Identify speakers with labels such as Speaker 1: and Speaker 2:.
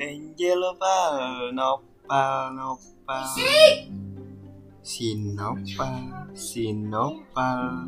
Speaker 1: angel opal nopal nopal sinopal sinopal